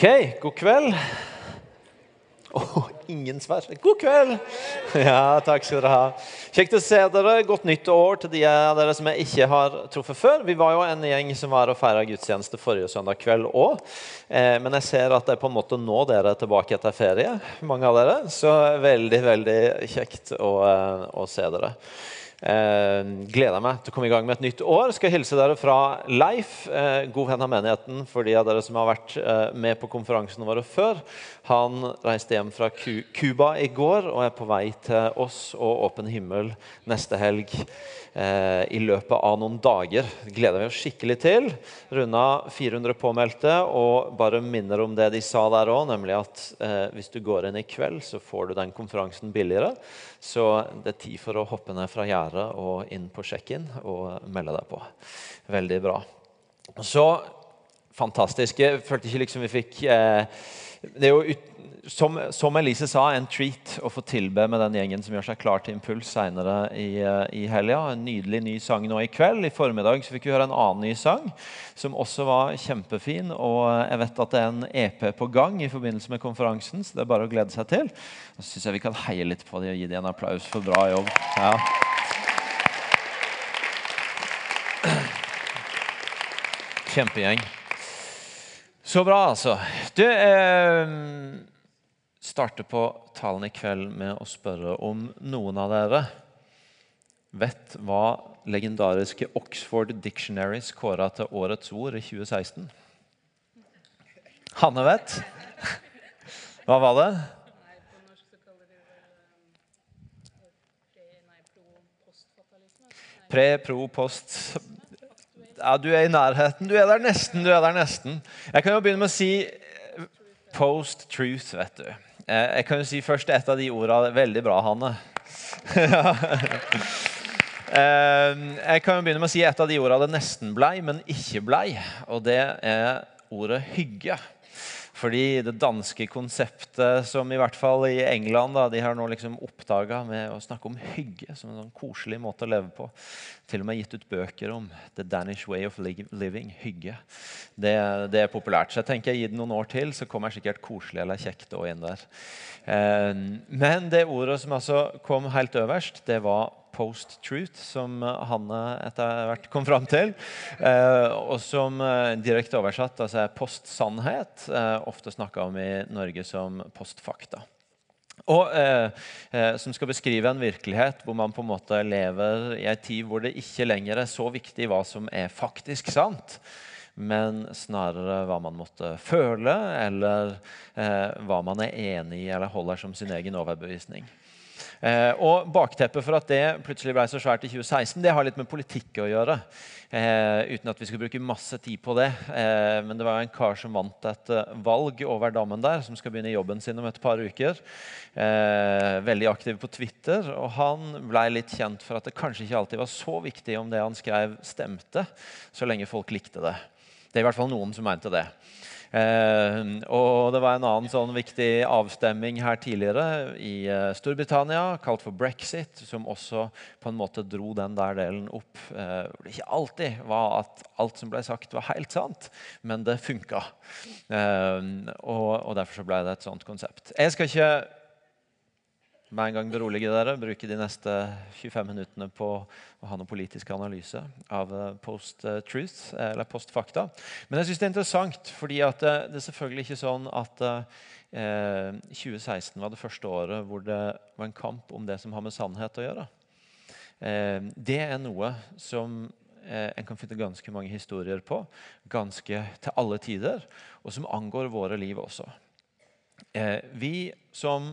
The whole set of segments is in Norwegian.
Ok, god kveld. Oh, ingen svar. God kveld! Ja, takk skal dere ha. Kjekt å se dere. Godt nytt år til de av dere som jeg ikke har truffet før. Vi var jo en gjeng som var og feira gudstjeneste forrige søndag kveld òg. Eh, men jeg ser at det er på en måte nå dere er tilbake etter ferie, mange av dere. Så veldig, veldig kjekt å, eh, å se dere. Eh, gleder meg til å komme i gang med et nytt år. Skal hilse dere fra Leif, eh, god venn av menigheten. For de av dere som har vært eh, med på konferansene våre før. Han reiste hjem fra Cuba i går og er på vei til oss og Åpen himmel neste helg. Eh, i løpet av noen dager. gleder vi oss skikkelig til. Runda 400 påmeldte og bare minner om det de sa der òg, nemlig at eh, hvis du går inn i kveld, så får du den konferansen billigere. Så det er tid for å hoppe ned fra gjerdet og inn på check-in og melde deg på. Veldig bra. Så fantastisk. Jeg følte ikke liksom vi fikk eh, Det er jo som, som, Elise sa, en treat å få tilbe med den gjengen som gjør seg klar til Impuls senere i, eh, i helga. En nydelig ny sang nå i kveld. I formiddag så fikk vi høre en annen ny sang som også var kjempefin. Og jeg vet at det er en EP på gang i forbindelse med konferansen, så det er bare å glede seg til. Så syns jeg vi kan heie litt på dem og gi dem en applaus for bra jobb. Ja. Kjempegjeng. Så bra, altså. Du eh, starter på talen i kveld med å spørre om noen av dere vet hva legendariske Oxford Dictionaries kåra til årets ord i 2016? Hanne vet. Hva var det? Pre, pro, post ja, Du er i nærheten. Du er der nesten. du er der nesten. Jeg kan jo begynne med å si eh, post-truth, vet du. Eh, jeg kan jo si først et av de ordene Veldig bra, Hanne. Eh, jeg kan jo begynne med å si et av de ordene det nesten blei, men ikke blei. Og det er ordet hygge. Fordi det danske konseptet som i hvert fall i England da, de har nå liksom oppdaga med å snakke om hygge som en sånn koselig måte å leve på. Til og med gitt ut bøker om The Danish Way of Living. Hygge. Det, det er populært. Så jeg tenker jeg gir det noen år til, så kommer jeg sikkert koselig eller kjekt inn der. Eh, men det ordet som altså kom helt øverst, det var post-truth, som Hanne etter hvert kom fram til. Eh, og som eh, direkte oversatt altså er post-sannhet, eh, ofte snakka om i Norge som post-fakta. Og eh, eh, Som skal beskrive en virkelighet hvor man på en måte lever i en tid hvor det ikke lenger er så viktig hva som er faktisk sant, men snarere hva man måtte føle, eller eh, hva man er enig i eller holder som sin egen overbevisning. Eh, og Bakteppet for at det plutselig ble så svært i 2016, det har litt med politikk å gjøre. Eh, uten at vi skulle bruke masse tid på det. Eh, men det var en kar som vant et uh, valg over dammen der, som skal begynne jobben sin om et par uker. Eh, veldig aktiv på Twitter. Og han ble litt kjent for at det kanskje ikke alltid var så viktig om det han skrev, stemte, så lenge folk likte det. Det er i hvert fall noen som mente det. Eh, og det var en annen sånn viktig avstemming her tidligere i eh, Storbritannia, kalt for brexit, som også på en måte dro den der delen opp. Eh, det ikke alltid var at alt som ble sagt, var helt sant, men det funka. Og, og derfor så ble det et sånt konsept. Jeg skal ikke med en gang berolige dere, bruke de neste 25 minuttene på å ha noen politisk analyse av eh, post-truth, eller post-fakta. Men jeg syns det er interessant, fordi det er selvfølgelig ikke sånn at eh, 2016 var det første året hvor det var en kamp om det som har med sannhet å gjøre. Eh, det er noe som eh, en kan finne ganske mange historier på, ganske til alle tider, og som angår våre liv også. Eh, vi som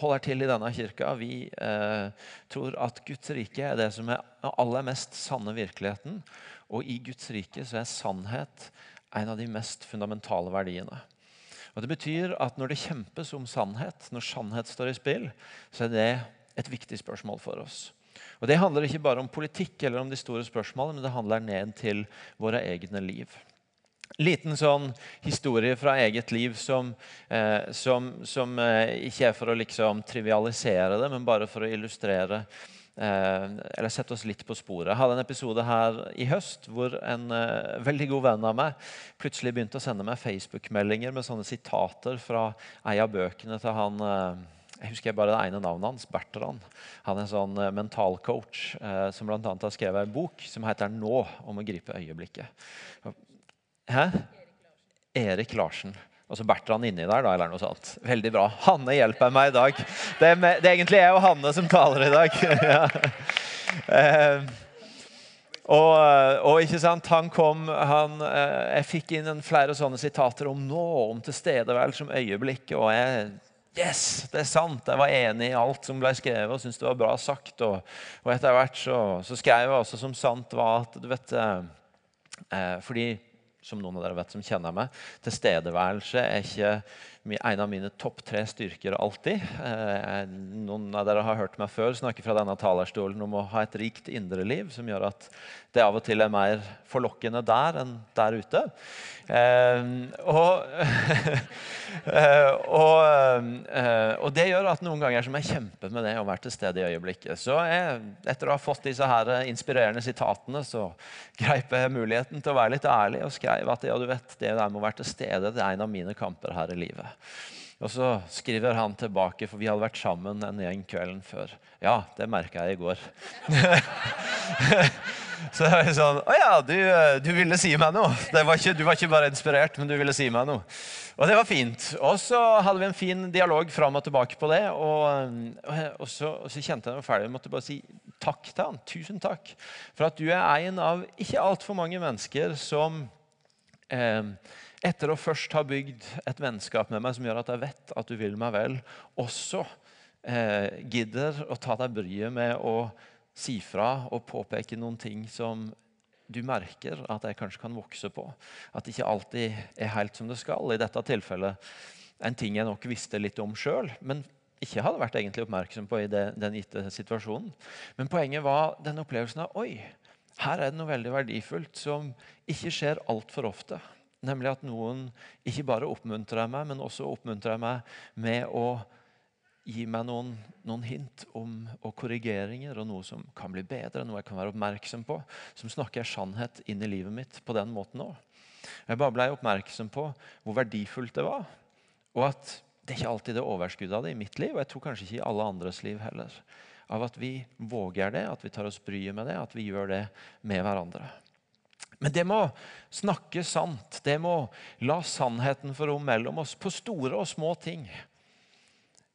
holder til i denne kirka, vi eh, tror at Guds rike er det som er aller mest sanne virkeligheten. Og i Guds rike så er sannhet en av de mest fundamentale verdiene. Og Det betyr at når det kjempes om sannhet, når sannhet står i spill, så er det et viktig spørsmål for oss. Og Det handler ikke bare om politikk eller om de store spørsmålene, men det handler ned til våre egne liv liten sånn historie fra eget liv som, eh, som, som eh, ikke er for å liksom trivialisere det, men bare for å illustrere eh, eller sette oss litt på sporet. Jeg hadde en episode her i høst hvor en eh, veldig god venn av meg plutselig begynte å sende meg Facebook-meldinger med sånne sitater fra ei av bøkene til han eh, jeg husker bare det ene navnet hans, Bertrand. Han er en sånn mental coach eh, som bl.a. har skrevet en bok som heter 'Nå', om å gripe øyeblikket. Hæ? Erik Larsen. Og så Bertrand inni der, da, eller noe sånt. Veldig bra. Hanne hjelper meg i dag. Det er, med, det er egentlig jeg og Hanne som taler i dag. ja. eh, og, og, ikke sant, han kom han, eh, Jeg fikk inn flere sånne sitater om nå, om tilstedeværelse som øyeblikk. Og jeg Yes, det er sant! Jeg var enig i alt som ble skrevet og syntes det var bra sagt. Og, og etter hvert så, så, skrev jeg også som sant var at du vet eh, eh Fordi som noen av dere vet som kjenner meg. Tilstedeværelse er ikke en av mine topp tre styrker alltid. Eh, noen av dere har hørt meg før snakke fra denne talerstolen om å ha et rikt indre liv, som gjør at det av og til er mer forlokkende der enn der ute. Eh, og, eh, og, eh, og, det gjør at noen ganger som jeg kjemper med det å være til stede i øyeblikket. Så jeg, etter å ha fått disse her inspirerende sitatene, så greip jeg muligheten til å være litt ærlig og skrev at ja, du vet, det der med å være til stede det er en av mine kamper her i livet. Og så skriver han tilbake, for vi hadde vært sammen en gjeng kvelden før. Ja, det merka jeg i går. Så det var sånn Å ja, du, du, ville si meg noe. Var ikke, du var ikke bare inspirert, men du ville si meg noe. Og det var fint. Og så hadde vi en fin dialog fram og tilbake på det. Og, og, så, og så, kjente jeg meg ferdig. Jeg måtte bare si takk til han. Tusen takk for at du er en av ikke altfor mange mennesker som eh, etter å først ha bygd et vennskap med meg som gjør at jeg vet at du vil meg vel, også eh, gidder å ta deg bryet med å si fra og påpeke noen ting som du merker at jeg kanskje kan vokse på. At det ikke alltid er helt som det skal. I dette tilfellet en ting jeg nok visste litt om sjøl, men ikke hadde vært egentlig oppmerksom på i det, den gitte situasjonen. Men poenget var den opplevelsen av oi, her er det noe veldig verdifullt som ikke skjer altfor ofte. Nemlig at noen ikke bare oppmuntrer meg, men også oppmuntrer meg med å gi meg noen, noen, hint om, og korrigeringer og noe som kan bli bedre, noe jeg kan være oppmerksom på, som snakker sannhet inn i livet mitt på den måten òg. Jeg bare ble oppmerksom på hvor verdifullt det var, og at det ikke alltid er overskuddet av det i mitt liv, og jeg tror kanskje ikke i alle andres liv heller. Av at vi våger det, at vi tar oss bryet med det, at vi gjør det med hverandre. Men det må snakke sant. Det må la sannheten få rom mellom oss på store og små ting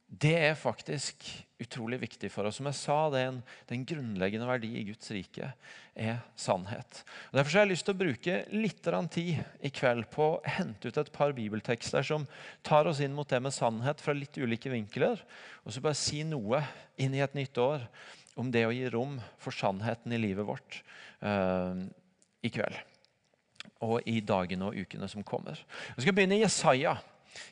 det er faktisk utrolig viktig for oss. Som jeg sa, det en, det er grunnleggende verdi i Guds rike er sannhet. Og derfor har jeg lyst til å bruke litt tid i kveld på å hente ut et par bibeltekster som tar oss inn mot det med sannhet fra litt ulike vinkler. Og så bare si noe inn i et nytt år om det å gi rom for sannheten i livet vårt uh, i kveld. Og i dagene og ukene som kommer. Vi skal begynne i Jesaja.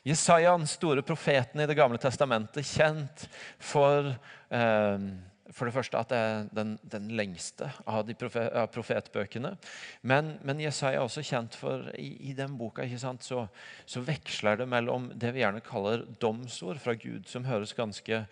Jesaja, den store profeten i Det gamle testamentet, kjent for, eh, for det første at det er den, den lengste av, de profet, av profetbøkene. Men, men, Jesaja er også kjent for i, i den boka sant, så, så, veksler det mellom det vi gjerne kaller domsord fra Gud, som høres ganske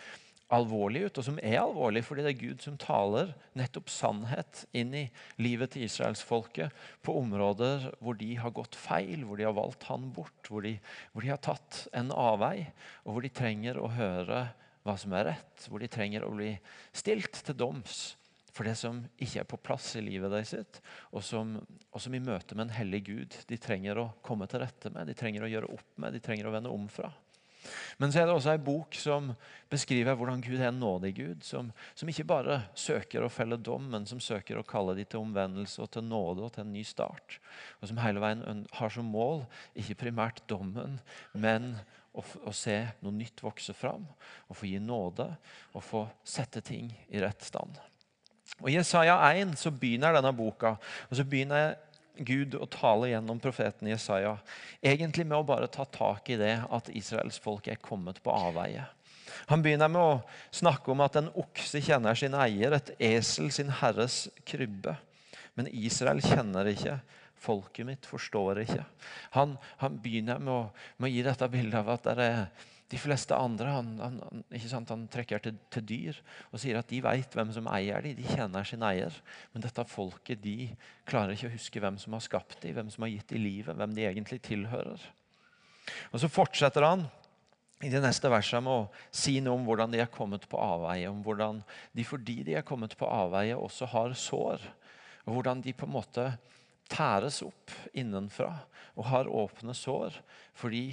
alvorlig ut, og som er alvorlig fordi det er Gud som taler nettopp sannhet inn i livet til israelsfolket på områder hvor de har gått feil, hvor de har valgt han bort, hvor de, hvor de har tatt en avvei, og hvor de trenger å høre hva som er rett, hvor de trenger å bli stilt til doms for det som ikke er på plass i livet deres, og som, og som i møte med en hellig Gud de trenger å komme til rette med, de trenger å gjøre opp med, de trenger å vende om fra. Men så er det også ei bok som beskriver hvordan Gud er en nådig Gud. Som, som, ikke bare søker å felle dom, men som søker å kalle de til omvendelse og til nåde og til en ny start. Og som hele veien har som mål ikke primært dommen, men å, å se noe nytt vokse fram. Å få gi nåde og få sette ting i rett stand. Og I Jesaja 1 så begynner denne boka. og så begynner Gud å tale gjennom profeten Jesaja. Egentlig med å bare ta tak i det at Israels folk er kommet på avveie. Han begynner med å snakke om at en okse kjenner sin eier, et esel sin herres krybbe. Men Israel kjenner ikke. Folket mitt forstår ikke. Han, han begynner med å, med å, gi dette bildet av at det er, de fleste andre han, han, sant, han trekker til, til, dyr og sier at de vet hvem som eier dem. De kjenner sin eier. Men dette folket de klarer ikke å huske hvem som har skapt dem, hvem som har gitt dem livet, hvem de egentlig tilhører. Og Så fortsetter han i de neste versene med å si noe om hvordan de er kommet på avveie. Om hvordan de fordi de er kommet på avveie, også har sår. Og hvordan de på en måte tæres opp innenfra og har åpne sår fordi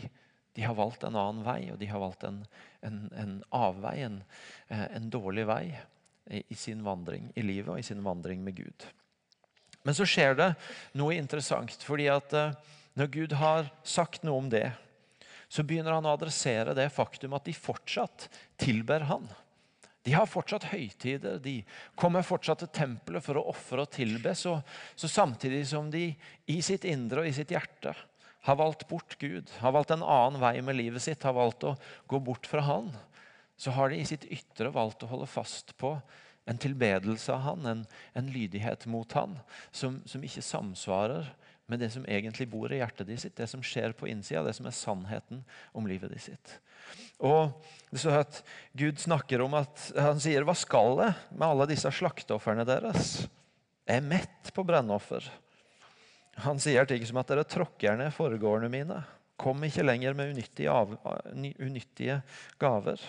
de har valgt en annen vei, og de har valgt en, en, en avvei, en, eh, en, dårlig vei i, sin vandring i livet og i sin vandring med Gud. Men så skjer det noe interessant. fordi at eh, når Gud har sagt noe om det, så begynner han å adressere det faktum at de fortsatt tilber han. De har fortsatt høytider, de kommer fortsatt til tempelet for å ofre og tilbe. Så, så samtidig som de i sitt indre og i sitt hjerte har valgt bort Gud, har valgt en annen vei med livet sitt, har valgt å gå bort fra Han, så har de i sitt ytre valgt å holde fast på en tilbedelse av Han, en, en lydighet mot Han, som, som, ikke samsvarer med det som egentlig bor i hjertet de sitt, det som skjer på innsida, det som er sannheten om livet de sitt. Og det står at Gud snakker om at han sier, 'Hva skal det med alle disse slakteofrene deres?' Jeg er mett på brennoffer. Han sier ting som at dere tråkker ned foregårdene mine. Kom ikke lenger med unyttige, av, unyttige, gaver.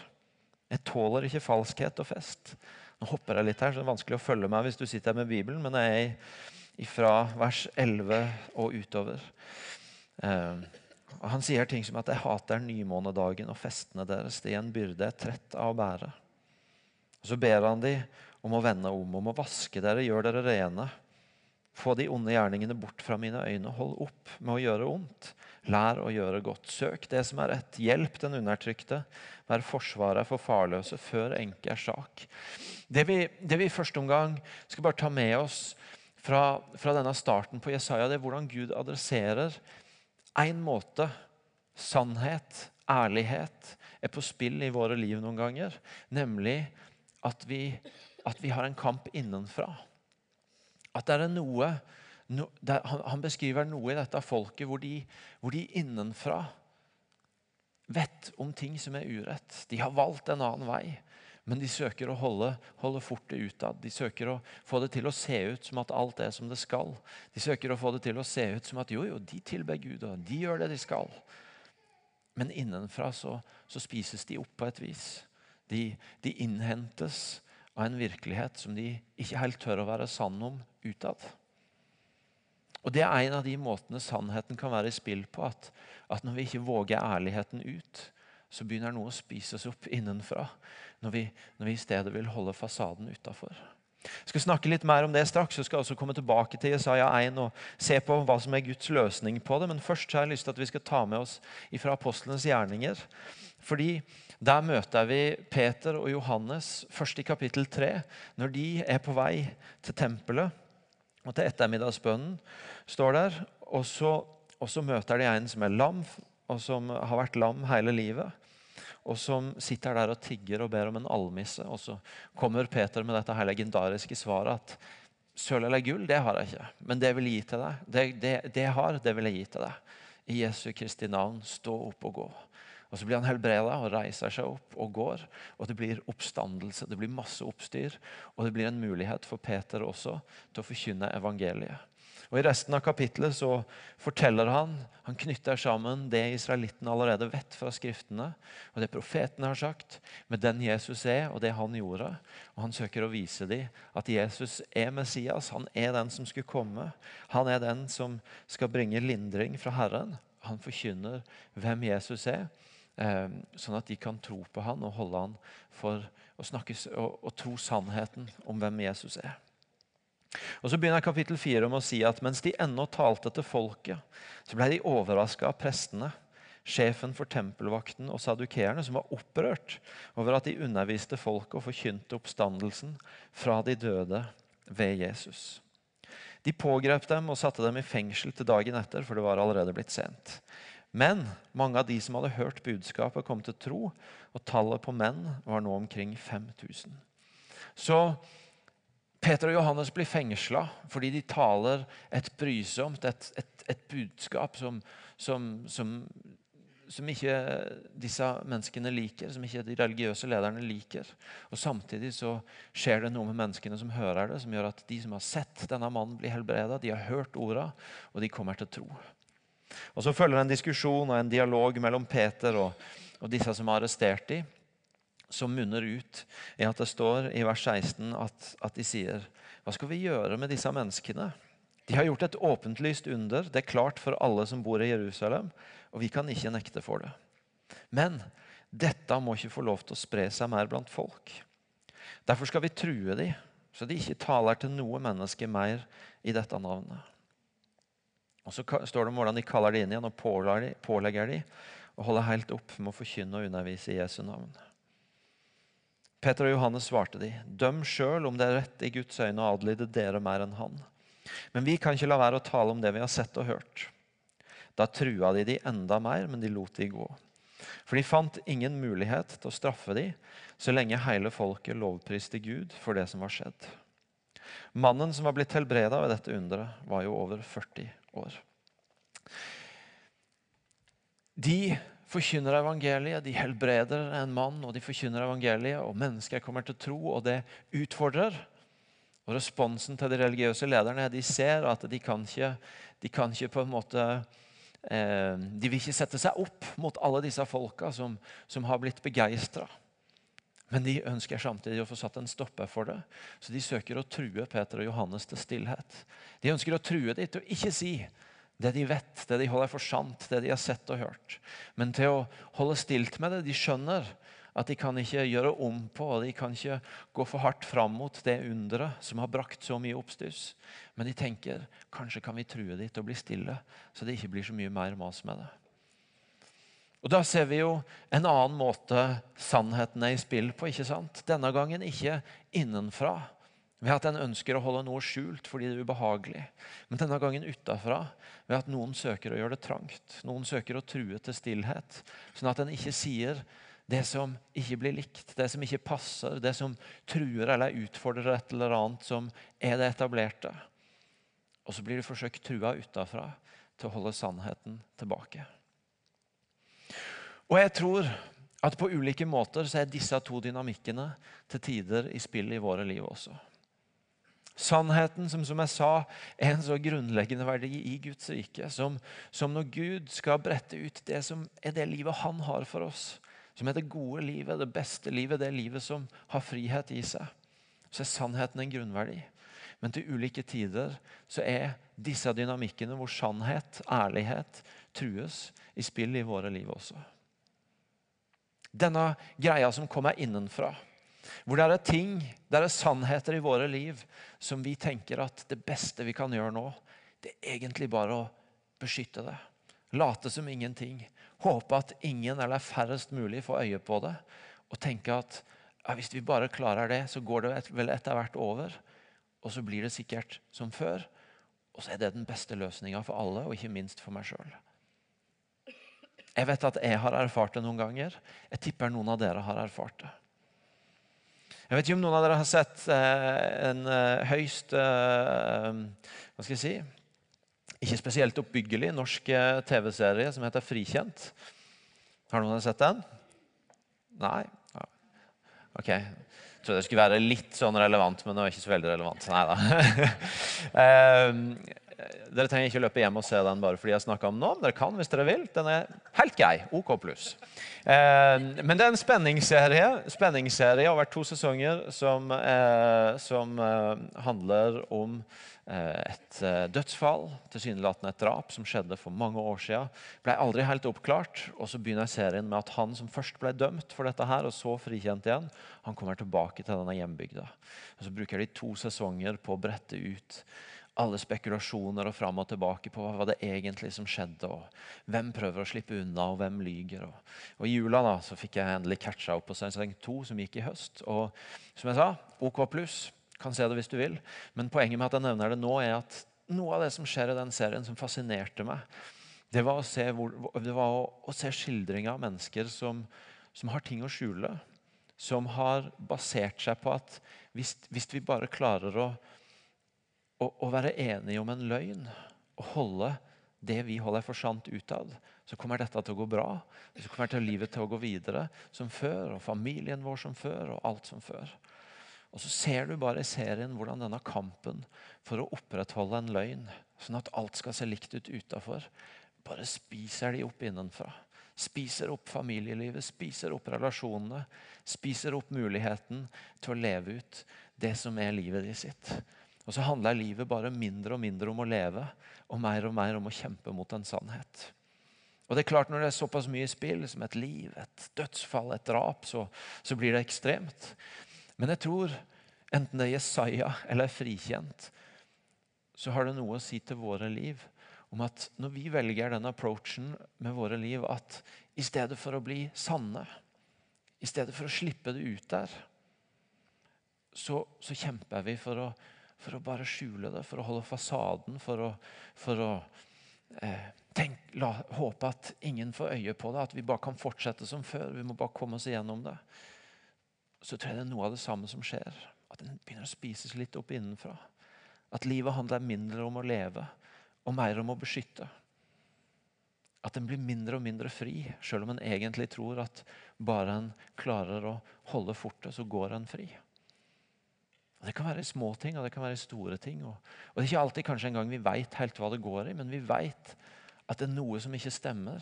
Jeg tåler ikke falskhet og fest. Nå hopper jeg litt her, så det er vanskelig å følge meg hvis du sitter her med Bibelen, men jeg er fra vers 11 og utover. Uh, og han sier ting som at 'jeg hater nymånedagen og festene deres'. Det er en byrde jeg er trett av å bære. Og Så ber han de om å vende om, om å vaske dere, gjør dere rene. Få de onde gjerningene bort fra mine øyne. Hold opp med å gjøre ondt. Lær å gjøre godt. Søk det som er rett. Hjelp den undertrykte. Vær forsvarer for farløse. Før enke er sak. Det vi, det vi i første omgang skal bare ta med oss fra, fra denne starten på Jesaja, det er hvordan Gud adresserer én måte sannhet, ærlighet, er på spill i våre liv noen ganger. Nemlig at vi, at vi har en kamp innenfra. At det er noe no, der, han, han, beskriver noe i dette folket hvor de, hvor de innenfra vet om ting som er urett. De har valgt en annen vei, men de søker å holde, holde fortet utad. De søker å få det til å se ut som at alt er som det skal. De søker å få det til å se ut som at jo, jo, de tilber Gud, og de gjør det de skal. Men innenfra så, så spises de opp på et vis. De, de innhentes av en virkelighet som de ikke helt tør å være sann om utad. Og Det er en av de måtene sannheten kan være i spill på. At, at når vi ikke våger ærligheten ut, så begynner noe å spises opp innenfra. Når vi, når vi i stedet vil holde fasaden utafor. Jeg skal snakke litt mer om det straks. Jeg skal også komme tilbake til Jesaja 1 og se på hva som er Guds løsning på det. Men først har jeg lyst til at vi skal ta med oss fra apostlenes gjerninger. Fordi der møter vi Peter og Johannes først i kapittel 3, når de er på vei til tempelet. Og til ettermiddagsbønnen står der. Og så, og så møter de en som er lam, og som har vært lam hele livet. Og som sitter der og tigger og ber om en almisse. Og så kommer Peter med dette her legendariske svaret at sølv eller gull, det har jeg ikke. Men det vil jeg gi til deg. Det, det, det jeg har, det vil jeg gi til deg. I Jesu Kristi navn, stå opp og gå. Og Så blir han helbreda og reiser seg opp og går. og Det blir oppstandelse, det blir masse oppstyr. Og det blir en mulighet for Peter også til å forkynne evangeliet. Og I resten av kapittelet så forteller han han knytter sammen det israelittene allerede vet fra Skriftene, og det profetene har sagt, med den Jesus er, og det han gjorde. Og Han søker å vise dem at Jesus er Messias. Han er den som skulle komme. Han er den som skal bringe lindring fra Herren. Han forkynner hvem Jesus er. Eh, sånn at de kan tro på han og holde han for å snakke og, og tro sannheten om hvem Jesus er. Og Så begynner kapittel 4 om å si at mens de ennå talte til folket, så ble de overraska av prestene, sjefen for tempelvakten og sadukeerne, som var opprørt over at de underviste folket og forkynte oppstandelsen fra de døde ved Jesus. De pågrep dem og satte dem i fengsel til dagen etter, for det var allerede blitt sent. Men mange av de som hadde hørt budskapet, kom til tro, og tallet på menn var nå omkring 5000. Så Peter og Johannes blir fengsla fordi de taler et brysomt, et, et, et budskap som, som, som, som ikke disse menneskene liker, som ikke de religiøse lederne liker. Og Samtidig så skjer det noe med menneskene som hører det, som gjør at de som har sett denne mannen bli helbreda, de har hørt orda, og de kommer til tro. Og Så følger en diskusjon og en dialog mellom Peter og, og disse som har arrestert dem, som munner ut i at det står i vers 16 at, at de sier Hva skal vi gjøre med disse menneskene? De har gjort et åpentlyst under. Det er klart for alle som bor i Jerusalem, og vi kan ikke nekte for det. Men dette må ikke få lov til å spre seg mer blant folk. Derfor skal vi true dem, så de ikke taler til noe menneske mer i dette navnet. Og Så står det om hvordan de kaller det inn igjen og pålegger de å holde helt opp med å forkynne og undervise i Jesu navn. Peter og Johannes svarte de, døm sjøl om det er rett i Guds øyne å adlyde dere mer enn han. Men vi kan ikke la være å tale om det vi har sett og hørt. Da trua de de enda mer, men de lot de gå. For de fant ingen mulighet til å straffe de, så lenge hele folket lovpriste Gud for det som var skjedd. Mannen som var blitt helbreda ved dette underet, var jo over 40 år. De forkynner evangeliet, de helbreder en mann, og de forkynner evangeliet, og mennesker kommer til tro, og det utfordrer. Og Responsen til de religiøse lederne de ser at de kan ikke, de kan ikke på en måte eh, De vil ikke sette seg opp mot alle disse folka som, som har blitt begeistra. Men de ønsker samtidig å få satt en stopper for det. Så de søker å true Peter og Johannes til stillhet. De ønsker å true dem til å ikke si det de vet, det de holder for sant, det de har sett og hørt. Men til å holde stilt med det. De skjønner at de kan ikke gjøre om på, og de kan ikke gå for hardt fram mot det underet som har brakt så mye oppstuss. Men de tenker kanskje kan vi true dem til å bli stille, så det ikke blir så mye mer mas med det. Og Da ser vi jo en annen måte sannheten er i spill på. ikke sant? Denne gangen ikke innenfra, ved at en ønsker å holde noe skjult fordi det er ubehagelig. Men denne gangen utafra, ved at noen søker å gjøre det trangt. Noen søker å true til stillhet, sånn at en ikke sier det som ikke blir likt, det som ikke passer, det som truer eller utfordrer et eller annet som er det etablerte. Og så blir det forsøkt trua utafra til å holde sannheten tilbake. Og jeg tror at på ulike måter så er disse to dynamikkene til tider i spill i våre liv også. Sannheten, som, som jeg sa, er en så grunnleggende verdi i Guds rike. Som, som når Gud skal brette ut det som er det livet han har for oss, som er det gode livet, det beste livet, det livet som har frihet i seg, så er sannheten en grunnverdi. Men til ulike tider så er disse dynamikkene hvor sannhet, ærlighet, trues, i spill i våre liv også. Denne greia som kommer innenfra, hvor det er ting, det er sannheter i våre liv som vi tenker at det beste vi kan gjøre nå, det er egentlig bare å beskytte det. Late som ingenting. Håpe at ingen eller færrest mulig får øye på det. Og tenke at ja, hvis vi bare klarer det, så går det vel etter hvert over. Og så blir det sikkert som før. Og så er det den beste løsninga for alle, og ikke minst for meg sjøl. Jeg vet at jeg har erfart det noen ganger. Jeg tipper noen av dere har erfart det. Jeg vet ikke om noen av dere har sett eh, en eh, høyst eh, Hva skal jeg si ikke spesielt oppbyggelig norsk TV-serie som heter 'Frikjent'. Har noen av dere sett den? Nei? Ok. Jeg trodde det skulle være litt sånn relevant, men det var ikke så veldig relevant. Nei da. Dere trenger ikke å løpe hjem og se den bare fordi jeg snakka om den nå. Dere kan hvis dere vil. Den er helt grei. OK pluss. Eh, men det er en spenningsserie, spenningsserie over to sesonger som, eh, som eh, handler om Eh, et eh, dødsfall, tilsynelatende et drap, som skjedde for mange år siden. Ble aldri helt oppklart. og Så begynner serien med at han som først ble dømt for dette her, og så frikjent igjen, han kommer tilbake til denne hjembygda. Og Så bruker de to sesonger på å brette ut alle spekulasjoner og fram og tilbake på hva var det egentlig som skjedde, og hvem prøver å slippe unna, og hvem lyger. Og, og I jula da, så fikk jeg endelig catcha opp på sesong 2, som gikk i høst. Og som jeg sa, OK pluss kan se det hvis du vil. Men poenget med at jeg nevner det nå, er at noe av det som skjer i den serien som fascinerte meg, det var å se, hvor, var å, å se skildringer av mennesker som, som, har ting å skjule. Som har basert seg på at hvis, hvis vi bare klarer å, å, å, være enige om en løgn og holde det vi holder for sant utad, så kommer dette til å gå bra. Så kommer til livet til å gå videre som før, og familien vår som før, og alt som før. Og så ser du bare i serien hvordan denne kampen for å opprettholde en løgn, sånn at alt skal se likt ut utafor, bare spiser de opp innenfra. Spiser opp familielivet, spiser opp relasjonene. Spiser opp muligheten til å leve ut det som er livet de sitt. Og så handler livet bare mindre og mindre om å leve, og mer og mer om å kjempe mot en sannhet. Og det er klart Når det er såpass mye i spill, som et liv, et dødsfall, et drap, så, så blir det ekstremt. Men jeg tror, enten det er Jesaja eller er frikjent, så har det noe å si til våre liv om at når vi velger den approachen med våre liv, at i stedet for å bli sanne, i stedet for å slippe det ut der, så, så kjemper vi for å for å bare skjule det, for å holde fasaden, for å, for å eh, tenk, la, håpe at ingen får øye på det, at vi bare kan fortsette som før. Vi må bare komme oss igjennom det. Så tror jeg det er noe av det samme som skjer. At den begynner å spises litt opp innenfra. At livet handler mindre om å leve og mer om å beskytte. At en blir mindre og mindre fri, selv om en egentlig tror at bare en klarer å holde fortet, så går en fri. Og Det kan være små ting og det kan være store ting. Og, og Det er ikke alltid kanskje engang vi vet helt hva det går i, men vi vet at det er noe som ikke stemmer.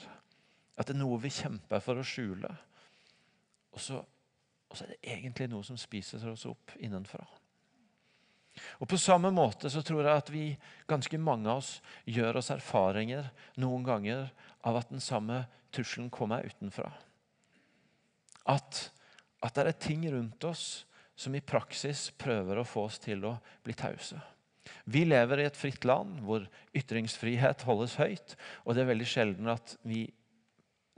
At det er noe vi kjemper for å skjule. Og så, og så er det egentlig noe som spiser oss opp innenfra. Og På samme måte så tror jeg at vi, ganske mange av oss, gjør oss erfaringer noen ganger av at den samme trusselen kommer utenfra. At, at det er ting rundt oss som i praksis prøver å få oss til å bli tause. Vi lever i et fritt land hvor ytringsfrihet holdes høyt. Og det er veldig sjelden at vi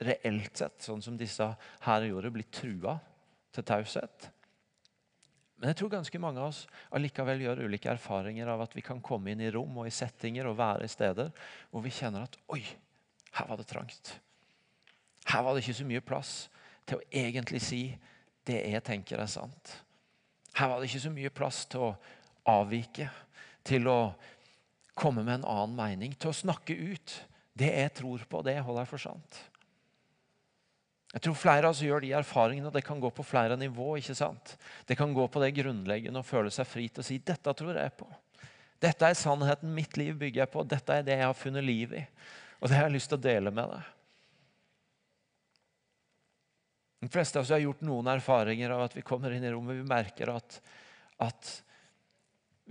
reelt sett, sånn som disse her gjorde, blir trua til taushet. Men jeg tror ganske mange av oss allikevel gjør ulike erfaringer av at vi kan komme inn i rom og i settinger og være i steder hvor vi kjenner at oi, her var det trangt. Her var det ikke så mye plass til å egentlig si det jeg tenker er sant. Her var det ikke så mye plass til å avvike, til å komme med en annen mening, til å snakke ut. Det jeg tror på, det holder jeg for sant. Jeg tror Flere av oss gjør de erfaringene, og det kan gå på flere nivå. ikke sant? Det kan gå på det grunnleggende å føle seg fri til å si 'dette tror jeg på'. Dette er sannheten mitt liv bygger jeg på. Dette er det jeg har funnet liv i. Og det har jeg lyst til å dele med deg. De fleste av oss har gjort noen erfaringer av at vi kommer inn i rommet vi merker at, at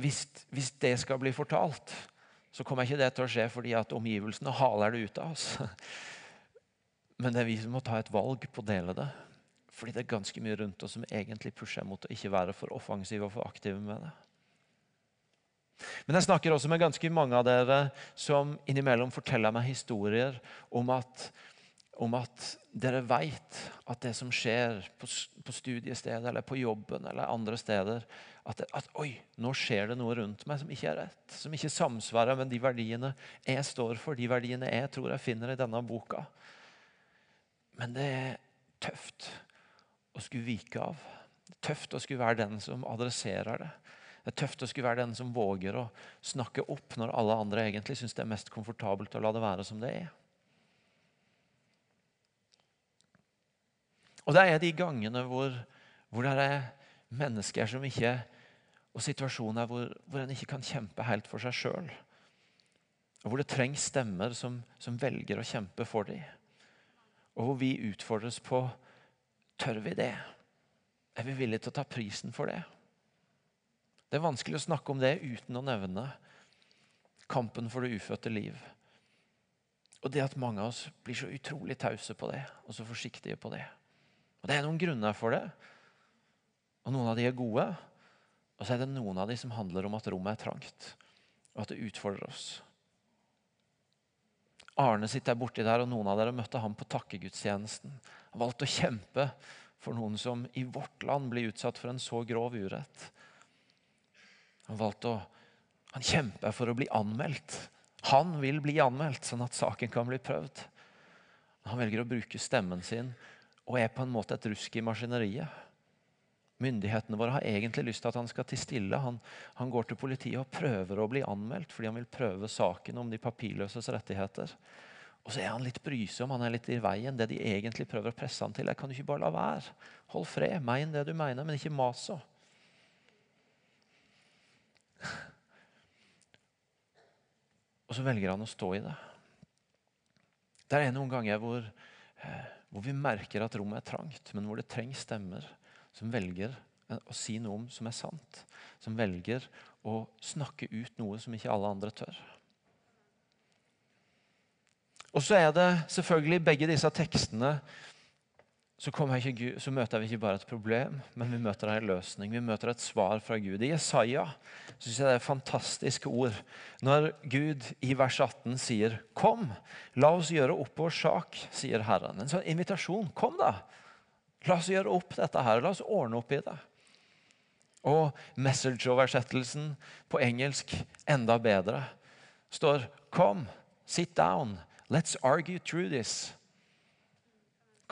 hvis, hvis, det skal bli fortalt, så kommer ikke det til å skje fordi at omgivelsene haler det ut av oss. Men det er vi som må ta et valg på å dele det. Fordi det er ganske mye rundt oss som egentlig pusher mot å ikke være for offensive og for aktive med det. Men jeg snakker også med ganske mange av dere som innimellom forteller meg historier om at om at dere vet at det som skjer på, på studiestedet eller på jobben eller andre steder at, det, at, Oi, nå skjer det noe rundt meg som ikke er rett. Som ikke samsvarer med de verdiene jeg står for, de verdiene jeg tror jeg finner i denne boka. Men det er tøft å skulle vike av. Det er tøft å skulle være den som adresserer det. Det er tøft å skulle være den som våger å snakke opp når alle andre egentlig syns det er mest komfortabelt å la det være som det er. Og det er de gangene hvor, hvor det er mennesker som ikke Og situasjoner hvor, hvor en ikke kan kjempe helt for seg sjøl. Og hvor det trengs stemmer som, som velger å kjempe for dem. Og hvor vi utfordres på tør vi det. Er vi villige til å ta prisen for det? Det er vanskelig å snakke om det uten å nevne kampen for det ufødte liv. Og det at mange av oss blir så utrolig tause på det, og så forsiktige på det. Og Det er noen grunner for det. Og Noen av de er gode, og så er det noen av de som handler om at rommet er trangt, og at det utfordrer oss. Arne sitter borti der, og noen av dere møtte ham på takkegudstjenesten. Han valgte å kjempe for noen som i vårt land blir utsatt for en så grov urett. Han valgte å han kjemper for å bli anmeldt. Han vil bli anmeldt, sånn at saken kan bli prøvd. Han velger å bruke stemmen sin og er på en måte et rusk i maskineriet. Myndighetene våre har egentlig lyst til at han skal til stille. Han, han, går til politiet og prøver å bli anmeldt fordi han vil prøve saken om de papirløses rettigheter. Og så er han litt brysom, han er litt i veien. Det de egentlig prøver å presse han til, er kan du ikke bare la være. Hold fred. Mein det du mener, men ikke mas så. Og så velger han å stå i det. Det er noen ganger hvor, eh, hvor vi merker at rommet er trangt, men hvor det trengs stemmer som velger å si noe om som er sant. Som velger å snakke ut noe som ikke alle andre tør. Og så er det selvfølgelig begge disse tekstene så, Gud, så, møter vi ikke bare et problem, men vi møter en løsning. Vi møter et svar fra Gud. I Jesaja synes jeg det er fantastiske ord. Når Gud i vers 18 sier 'Kom, la oss gjøre opp vår sak', sier Herren. En sånn invitasjon. Kom, da! La oss gjøre opp dette her. La oss ordne opp i det. Og message-oversettelsen på engelsk enda bedre står 'Kom, sit down'. Let's argue through this.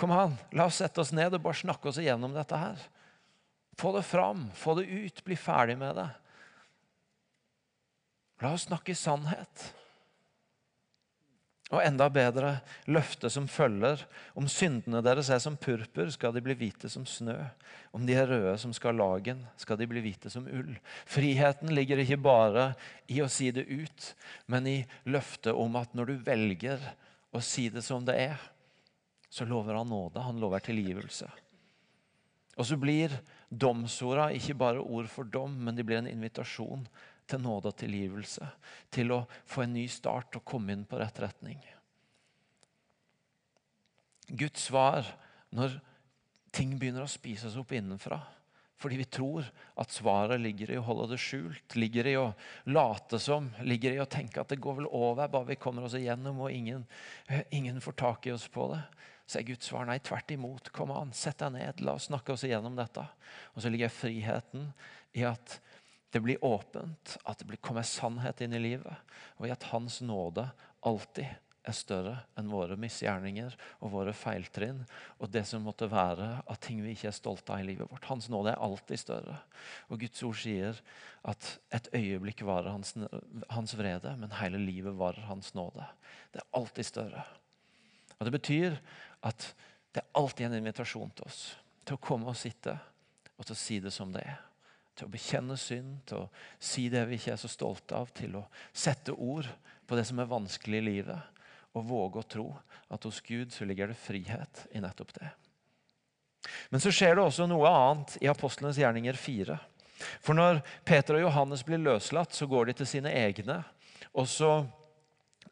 Kom an, la oss sette oss ned og bare snakke oss igjennom dette her. Få det fram, få det ut, bli ferdig med det. La oss snakke sannhet. Og enda bedre løftet som følger. Om syndene deres er som purpur, skal de bli hvite som snø. Om de er røde som skarlagen, skal de bli hvite som ull. Friheten ligger ikke bare i å si det ut, men i løftet om at når du velger å si det som det er, så lover han nåde. Han lover tilgivelse. Og så blir domsorda ikke bare ord for dom, men de blir en invitasjon til nåde og tilgivelse. Til å få en ny start og komme inn på rett retning. Guds svar når ting begynner å spises opp innenfra. Fordi vi tror at svaret ligger i å holde det skjult, ligger i å late som, ligger i å tenke at det går vel over bare vi kommer oss igjennom og ingen, ingen får tak i oss på det. Så er Guds svar nei, tvert imot. Kom an, sett deg ned, la oss snakke oss igjennom dette. Og så ligger friheten i at det blir åpent, at det kommer sannhet inn i livet, og i at Hans nåde alltid er større enn våre misgjerninger og våre feiltrinn og det som måtte være av ting vi ikke er stolte av i livet vårt. Hans nåde er alltid større. Og Guds ord sier at et øyeblikk varer hans, hans vrede, men hele livet varer hans nåde. Det er alltid større. Og Det betyr at det er alltid en invitasjon til oss til å komme og sitte og til å si det som det er til å bekjenne synd, til å si det vi ikke er så stolte av, til å sette ord på det som er vanskelig i livet, og våge å tro at hos Gud så ligger det frihet i nettopp det. Men så skjer det også noe annet i apostlenes gjerninger 4. For når Peter og Johannes blir løslatt, så går de til sine egne. Og så,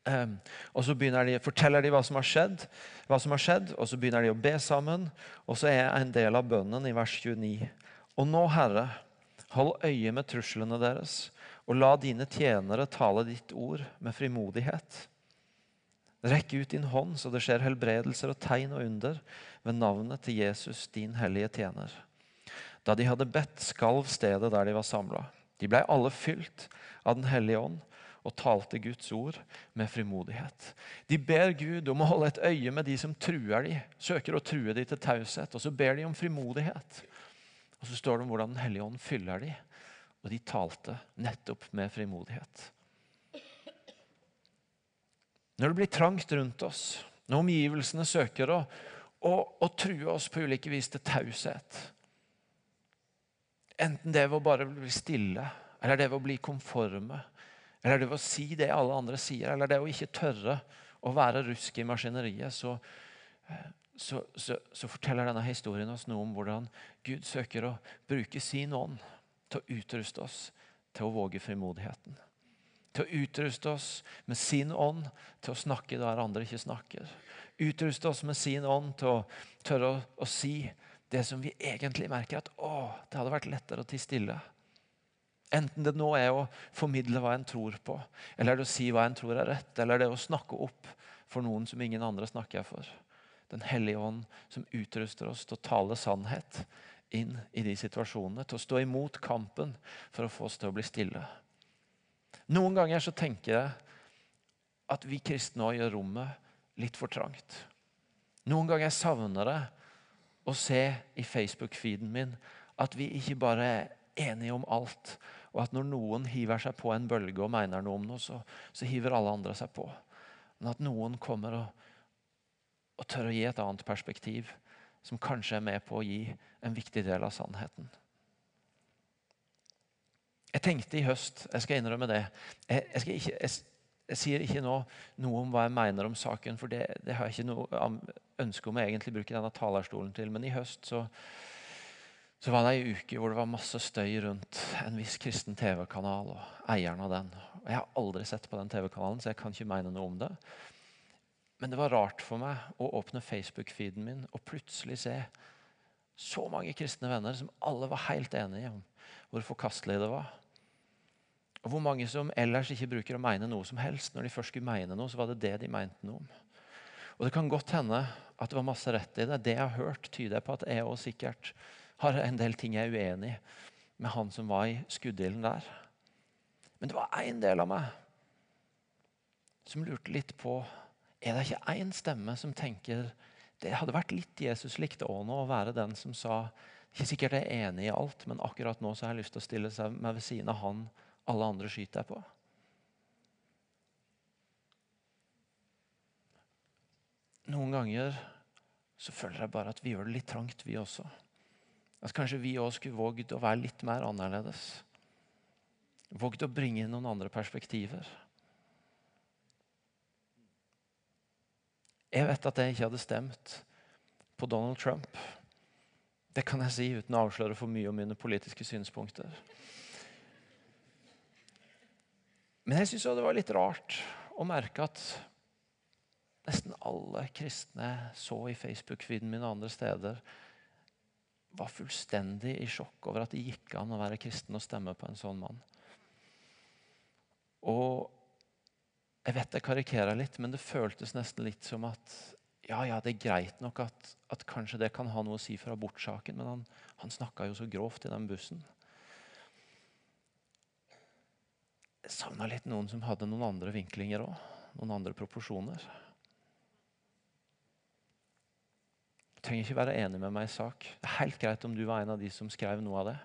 og så de, forteller de hva som, skjedd, hva som har skjedd, og så begynner de å be sammen. Og så er en del av bønnen i vers 29. Og nå, Herre, Hold øye med truslene deres, og la dine tjenere tale ditt ord med frimodighet. Rekk ut din hånd, så det skjer helbredelser og tegn og under ved navnet til Jesus, din hellige tjener. Da de hadde bedt, skalv stedet der de var samla. De blei alle fylt av Den hellige ånd og talte Guds ord med frimodighet. De ber Gud om å holde et øye med de som truer de, søker å true de til taushet. Og så ber de om frimodighet. Og så står det om hvordan Den hellige ånd fyller de. Og de talte nettopp med frimodighet. Når det blir trangt rundt oss, når omgivelsene søker å, å, å true oss på ulike vis til taushet Enten det ved å bare bli stille, eller det ved å bli konforme, eller det å si det alle andre sier, eller det å ikke tørre å være rusk i maskineriet, så, eh, så, så, så, forteller denne historien oss noe om hvordan Gud søker å bruke sin ånd til å utruste oss til å våge frimodigheten. Til å utruste oss med sin ånd til å snakke der andre ikke snakker. Utruste oss med sin ånd til å tørre å, å si det som vi egentlig merker at å, det hadde vært lettere å tie stille. Enten det nå er å formidle hva en tror på, eller det å si hva en tror er rett, eller det å snakke opp for noen som ingen andre snakker for. Den hellige ånd som utruster oss til å tale sannhet inn i de situasjonene. Til å stå imot kampen for å få oss til å bli stille. Noen ganger så tenker jeg at vi kristne òg gjør rommet litt for trangt. Noen ganger savner jeg å se i Facebook-feeden min at vi ikke bare er enige om alt, og at når noen hiver seg på en bølge og mener noe om noe, så, så hiver alle andre seg på. men at noen kommer og, og tør å gi et annet perspektiv, som kanskje er med på å gi en viktig del av sannheten. Jeg tenkte i høst Jeg skal innrømme det. Jeg, jeg, ikke, jeg, jeg sier ikke nå noe om hva jeg mener om saken, for det, det har jeg ikke noe ønske om å egentlig bruke denne talerstolen til. Men i høst så, så var det ei uke hvor det var masse støy rundt en viss kristen TV-kanal og eieren av den. Og Jeg har aldri sett på den TV-kanalen, så jeg kan ikke mene noe om det. Men det var rart for meg å åpne Facebook-feeden min og plutselig se så mange kristne venner som alle var helt enige om hvor forkastelig det var. Og hvor mange som ellers ikke bruker å mene noe som helst. Når de først skulle mene noe, så var det det de mente noe om. Og Det kan godt hende at det var masse rett i det. Det jeg har hørt, tyder på at jeg òg sikkert har en del ting jeg er uenig i med han som var i skuddilden der. Men det var én del av meg som lurte litt på Er det ikke én stemme som tenker det hadde vært litt Jesus-likt òg nå å være den som sa ikke sikkert jeg er enig i alt, men akkurat nå så har jeg lyst til å stille seg meg ved siden av han alle andre skyter jeg på. Noen ganger så føler jeg bare at vi gjør det litt trangt, vi også. At kanskje vi òg skulle vågd å være litt mer annerledes. Vågd å bringe inn noen andre perspektiver. Jeg vet at jeg ikke hadde stemt på Donald Trump. Det kan jeg si uten å avsløre for mye om mine politiske synspunkter. Men jeg syns det var litt rart å merke at nesten alle kristne så i Facebook-feeden min og andre steder, var fullstendig i sjokk over at det gikk an å være kristen og stemme på en sånn mann. Og jeg vet jeg karikerer litt, men det føltes nesten litt som at ja, ja, det er greit nok at, at kanskje det kan ha noe å si for abortsaken, men han, han snakka jo så grovt i den bussen. Jeg savna litt noen som hadde noen andre vinklinger òg. Noen andre proporsjoner. Du trenger ikke være enig med meg i sak. Det er helt greit om du var en av de som skrev noe av det.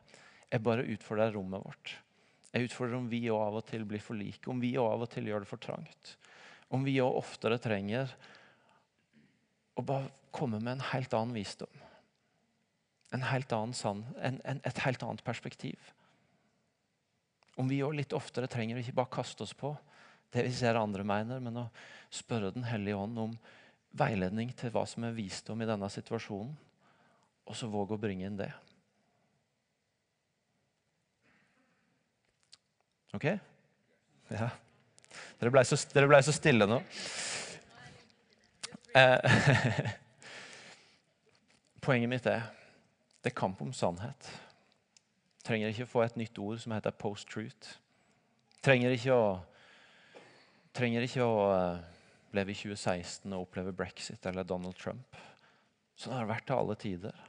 Jeg bare utfordrer rommet vårt. Jeg utfordrer om vi òg av og til blir for like, om vi òg av og til gjør det for trangt. Om vi òg oftere trenger å bare komme med en helt annen visdom. En helt annen sann, en, en, et helt annet perspektiv. Om vi òg litt oftere trenger å ikke bare kaste oss på det vi ser andre mener, men å spørre Den hellige ånd om veiledning til hva som er visdom i denne situasjonen, og så våge å bringe inn det. Ok? Ja. Dere blei så, ble så stille nå. Eh, poenget mitt er det er kamp om sannhet. Trenger ikke å få et nytt ord som heter post-truth. Trenger ikke å, trenger ikke å uh, leve i 2016 og oppleve brexit eller Donald Trump. Sånn har det vært til alle tider.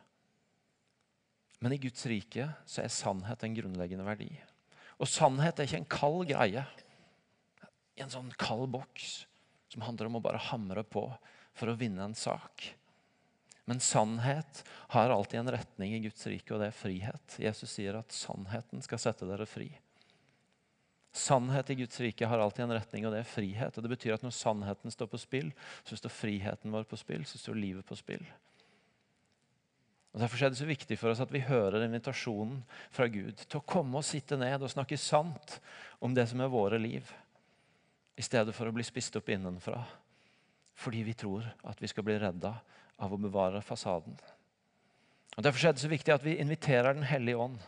Men i Guds rike så er sannhet en grunnleggende verdi. Og sannhet er ikke en kald greie. I en sånn kald boks som handler om å bare hamre på for å vinne en sak. Men sannhet har alltid en retning i Guds rike, og det er frihet. Jesus sier at sannheten skal sette dere fri. Sannhet i Guds rike har alltid en retning, og det er frihet. Og Det betyr at når sannheten står på spill, så står friheten vår på spill, så står livet på spill. Og Derfor er det så viktig for oss at vi hører invitasjonen fra Gud til å komme og sitte ned og snakke sant om det som er våre liv, i stedet for å bli spist opp innenfra fordi vi tror at vi skal bli redda av å bevare fasaden. Og Derfor er det så viktig at vi inviterer Den hellige ånd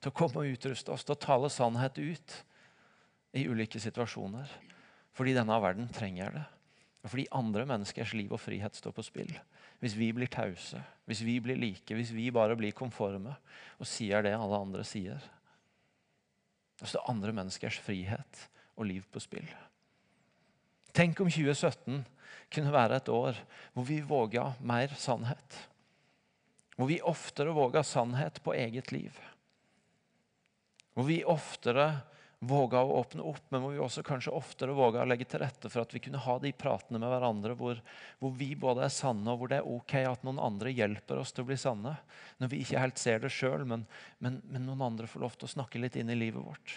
til å komme og utruste oss til å tale sannhet ut i ulike situasjoner. Fordi denne verden trenger det. Og fordi andre menneskers liv og frihet står på spill. Hvis vi blir tause, hvis vi blir like, hvis vi bare blir konforme og sier det alle andre sier. så står andre menneskers frihet og liv på spill. Tenk om 2017 kunne være et år hvor vi våga mer sannhet. Hvor vi oftere våga sannhet på eget liv. Hvor vi oftere våga å åpne opp, men hvor vi også kanskje oftere våga å legge til rette for at vi kunne ha de pratene med hverandre hvor, hvor, vi både er sanne, og hvor det er ok at noen andre hjelper oss til å bli sanne. Når vi ikke helt ser det sjøl, men, men, men noen andre får lov til å snakke litt inn i livet vårt.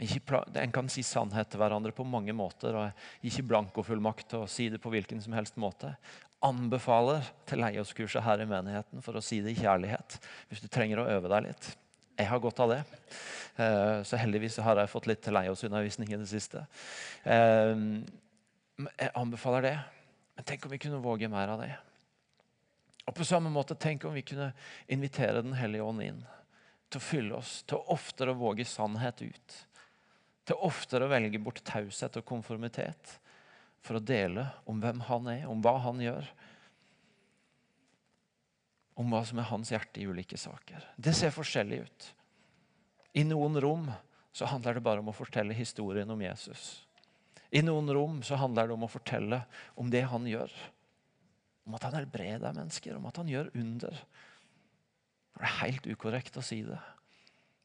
En kan si sannhet til hverandre på mange måter. og Ikke blankofullmakt til å si det på hvilken som helst måte. Anbefaler til leieårskurset her i menigheten for å si det i kjærlighet. Hvis du trenger å øve deg litt. Jeg har godt av det. Eh, så heldigvis har jeg fått litt til leieårsundervisning i det siste. Eh, jeg anbefaler det. Men tenk om vi kunne våge mer av det. Og på samme måte, Tenk om vi kunne invitere Den hellige ånd inn til å fylle oss, til å oftere våge sannhet ut. Til å oftere velge bort taushet og konformitet for å dele om hvem han er, om hva han gjør. Om hva som er hans hjerte i ulike saker. Det ser forskjellig ut. I noen rom så handler det bare om å fortelle historien om Jesus. I noen rom så handler det om å fortelle om det han gjør. Om at han helbreder mennesker, om at han gjør under. Det er helt ukorrekt å si det.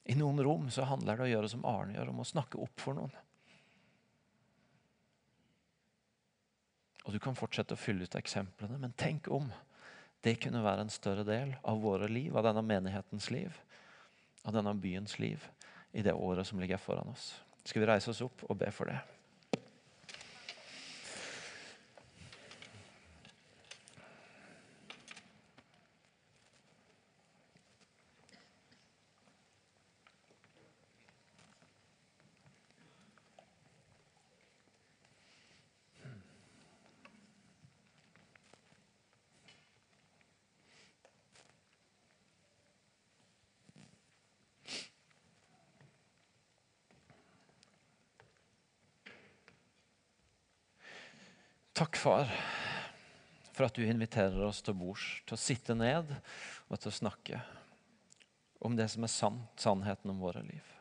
I noen rom så handler det om å gjøre som Arne gjør, om å snakke opp for noen. Og Du kan fortsette å fylle ut eksemplene, men tenk om det kunne være en større del av våre liv, av denne menighetens liv, av denne byens liv, i det året som ligger foran oss. Skal vi reise oss opp og be for det? Takk, far, for at du inviterer oss til bords, til å sitte ned og til å snakke om det som er sant, sannheten om våre liv.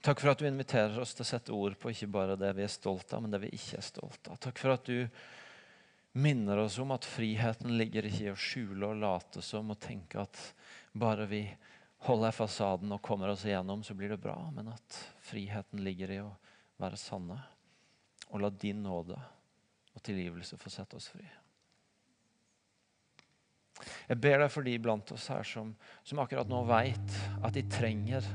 Takk for at du inviterer oss til å sette ord på ikke bare det vi er stolt av, men det vi ikke er stolt av. Takk for at du minner oss om at friheten ligger ikke i å skjule og late som og tenke at bare vi holder fasaden og kommer oss igjennom, så blir det bra, men at friheten ligger i å være sanne og la din nåde og tilgivelse få sette oss fri. Jeg ber deg for de blant oss her som, som akkurat nå veit at de trenger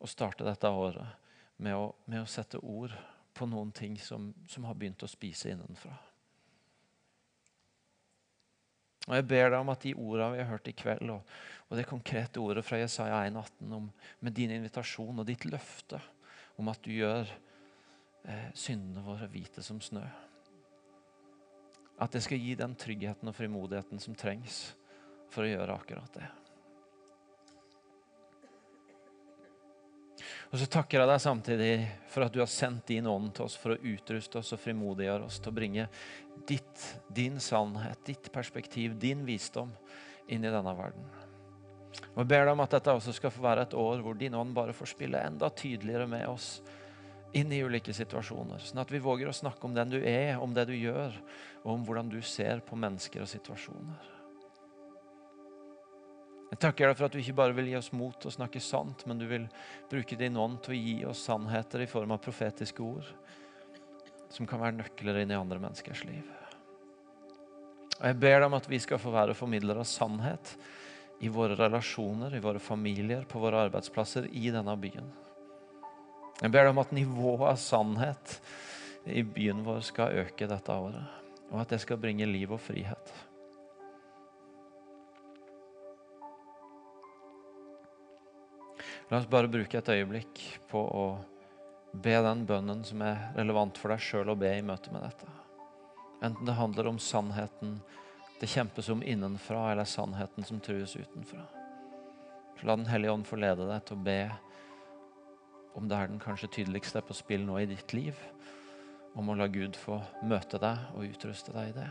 å starte dette året med å, med å sette ord på noen ting som, som, har begynt å spise innenfra. Og Jeg ber deg om at de ordene vi har hørt i kveld, og, og det konkrete ordet fra Jesaja 1,18 med din invitasjon og ditt løfte om at du gjør syndene våre hvite som snø. At det skal gi den tryggheten og frimodigheten som trengs for å gjøre akkurat det. Og så takker jeg deg samtidig for at du har sendt din ånd til oss for å utruste oss og frimodiggjøre oss til å bringe ditt, din sannhet, ditt perspektiv, din visdom inn i denne verden. Og Jeg ber deg om at dette også skal få være et år hvor din ånd bare får spille enda tydeligere med oss inn i ulike situasjoner. Sånn at vi våger å snakke om den du er, om det du gjør, og om hvordan du ser på mennesker og situasjoner. Jeg takker deg for at du ikke bare vil gi oss mot til å snakke sant, men du vil bruke din ånd til å gi oss sannheter i form av profetiske ord, som kan være nøkler inn i andre menneskers liv. Og Jeg ber deg om at vi skal få være formidlere av sannhet i våre relasjoner, i våre familier, på våre arbeidsplasser i denne byen. Jeg ber deg om at nivået av sannhet i byen vår skal øke dette året, og at det skal bringe liv og frihet. La oss bare bruke et øyeblikk på å be den bønnen som er relevant for deg sjøl å be i møte med dette. Enten det handler om sannheten det kjempes om innenfra, eller sannheten som trues utenfra. Så la Den hellige ånd få lede deg til å be om det er den kanskje tydeligste på spill nå i ditt liv, om å la Gud få møte deg og utruste deg i det.